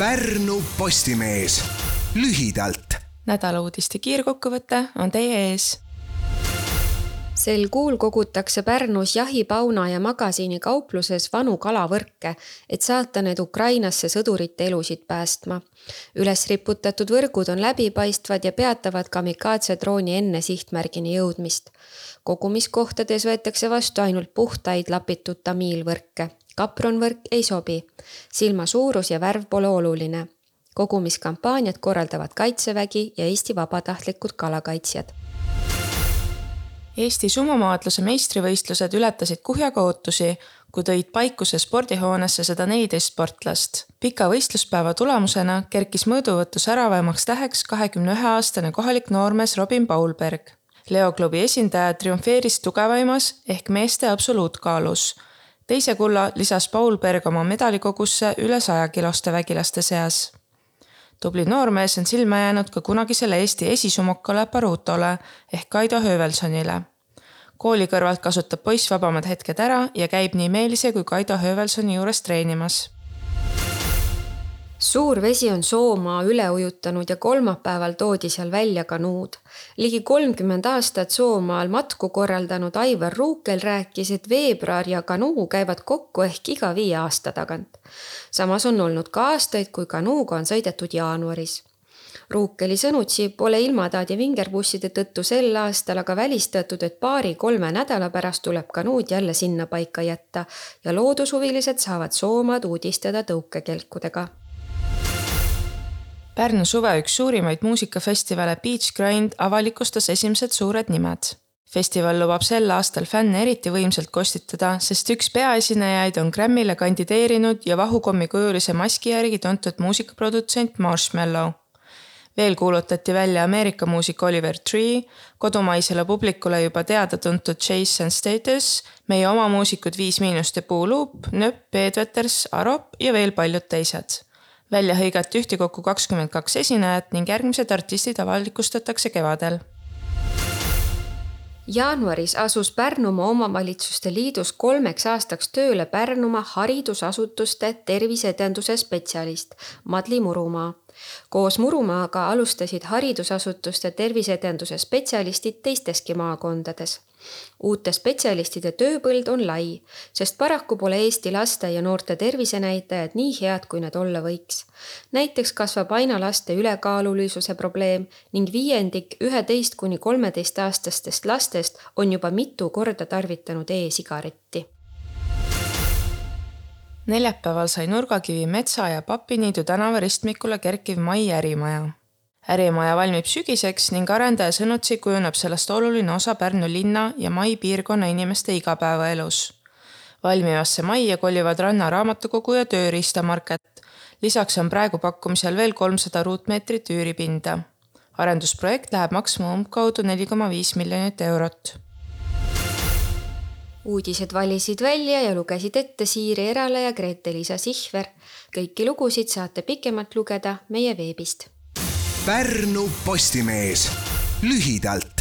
Pärnu Postimees lühidalt. nädala uudiste kiirkokkuvõte on teie ees sel kuul kogutakse Pärnus jahipauna ja magasiini kaupluses vanu kalavõrke, et saata need Ukrainasse sõdurite elusid päästma. üles riputatud võrgud on läbipaistvad ja peatavad kamikaatsedrooni enne sihtmärgini jõudmist. kogumiskohtades võetakse vastu ainult puhtaid lapitud tamiilvõrke. Kapronvõrk ei sobi. silma suurus ja värv pole oluline kogumiskampaaniat korraldavad Kaitsevägi ja Eesti vabatahtlikud kalakaitsjad Eesti summumaadluse meistrivõistlused ületasid kuhjaga ootusi, kui tõid Paikuse spordihoonesse sada neliteist sportlast. pika võistluspäeva tulemusena kerkis mõõduvõtu säravamaks täheks kahekümne ühe aastane kohalik noormees Robin Paulberg. Leo klubi esindaja triumfeeris tugevaimas ehk meeste absoluutkaalus. Teise kulla lisas Paulberg oma medalikogusse üle saja kiloste vägilaste seas tubli noormees on silma jäänud ka kunagisele Eesti esisumukale Barutole ehk Kaido Höövelsonile. kooli kõrvalt kasutab poiss vabamad hetked ära ja käib nii Meelise kui Kaido Höövelsoni juures treenimas suur vesi on Soomaa üle ujutanud ja kolmapäeval toodi seal välja kanuud. ligi kolmkümmend aastat Soomaal matku korraldanud Aivar Ruukel rääkis, et veebruar ja kanuu käivad kokku ehk iga viie aasta tagant. samas on olnud ka aastaid, kui kanuuga on sõidetud jaanuaris. Ruukeli sõnutsi pole ilmataadi vingerbusside tõttu sel aastal aga välistatud, et paari-kolme nädala pärast tuleb kanuud jälle sinnapaika jätta ja loodushuvilised saavad Soomaad uudistada tõukekelkudega Pärnu suve üks suurimaid muusikafestivale Beach Grind avalikustas esimesed suured nimed. festival lubab sel aastal fänne eriti võimsalt kostitada, sest üks peaesinejaid on Grammy'le kandideerinud ja vahukommikujulise maski järgi tuntud muusikaprodutsent Marshmallow. veel kuulutati välja Ameerika muusik Oliver Tree, kodumaisele publikule juba teada-tuntud and Status, meie oma muusikud Viis Miinust ja Puuluup, Nööp, Peetveters, Arop ja veel paljud teised välja hõigati ühtekokku kakskümmend kaks esinejat ning järgmised artistid avalikustatakse kevadel. jaanuaris asus Pärnumaa Omavalitsuste Liidus kolmeks aastaks tööle Pärnumaa haridusasutuste terviseedenduse spetsialist Madli Murumaa. Koos Murumaaga alustasid haridusasutuste terviseedenduse spetsialistid teisteski maakondades uute spetsialistide tööpõld on lai, sest paraku pole Eesti laste ja noorte tervisenäitajad nii head, kui need olla võiks. näiteks kasvab aina laste ülekaalulisuse probleem ning viiendik üheteist kuni kolmeteistaastastest lastest on juba mitu korda tarvitanud e-sigaretti neljapäeval sai Nurgakivi metsa ja Papiniidu tänava ristmikule kerkiv Mai ärimaja ärimaja valmib sügiseks ning arendaja sõnutsi kujuneb sellest oluline osa Pärnu linna ja Mai piirkonna inimeste igapäevaelus. valmivasse majja kolivad Ranna raamatukogu ja tööriistamarket. lisaks on praegu pakkumisel veel kolmsada ruutmeetrit üüripinda. arendusprojekt läheb maksma umbkaudu neli koma viis miljonit eurot uudised valisid välja ja lugesid ette Siiri Erale ja Grete-Liisa Sihver. kõiki lugusid saate pikemalt lugeda meie veebist. Pärnu Postimees. Lühidalt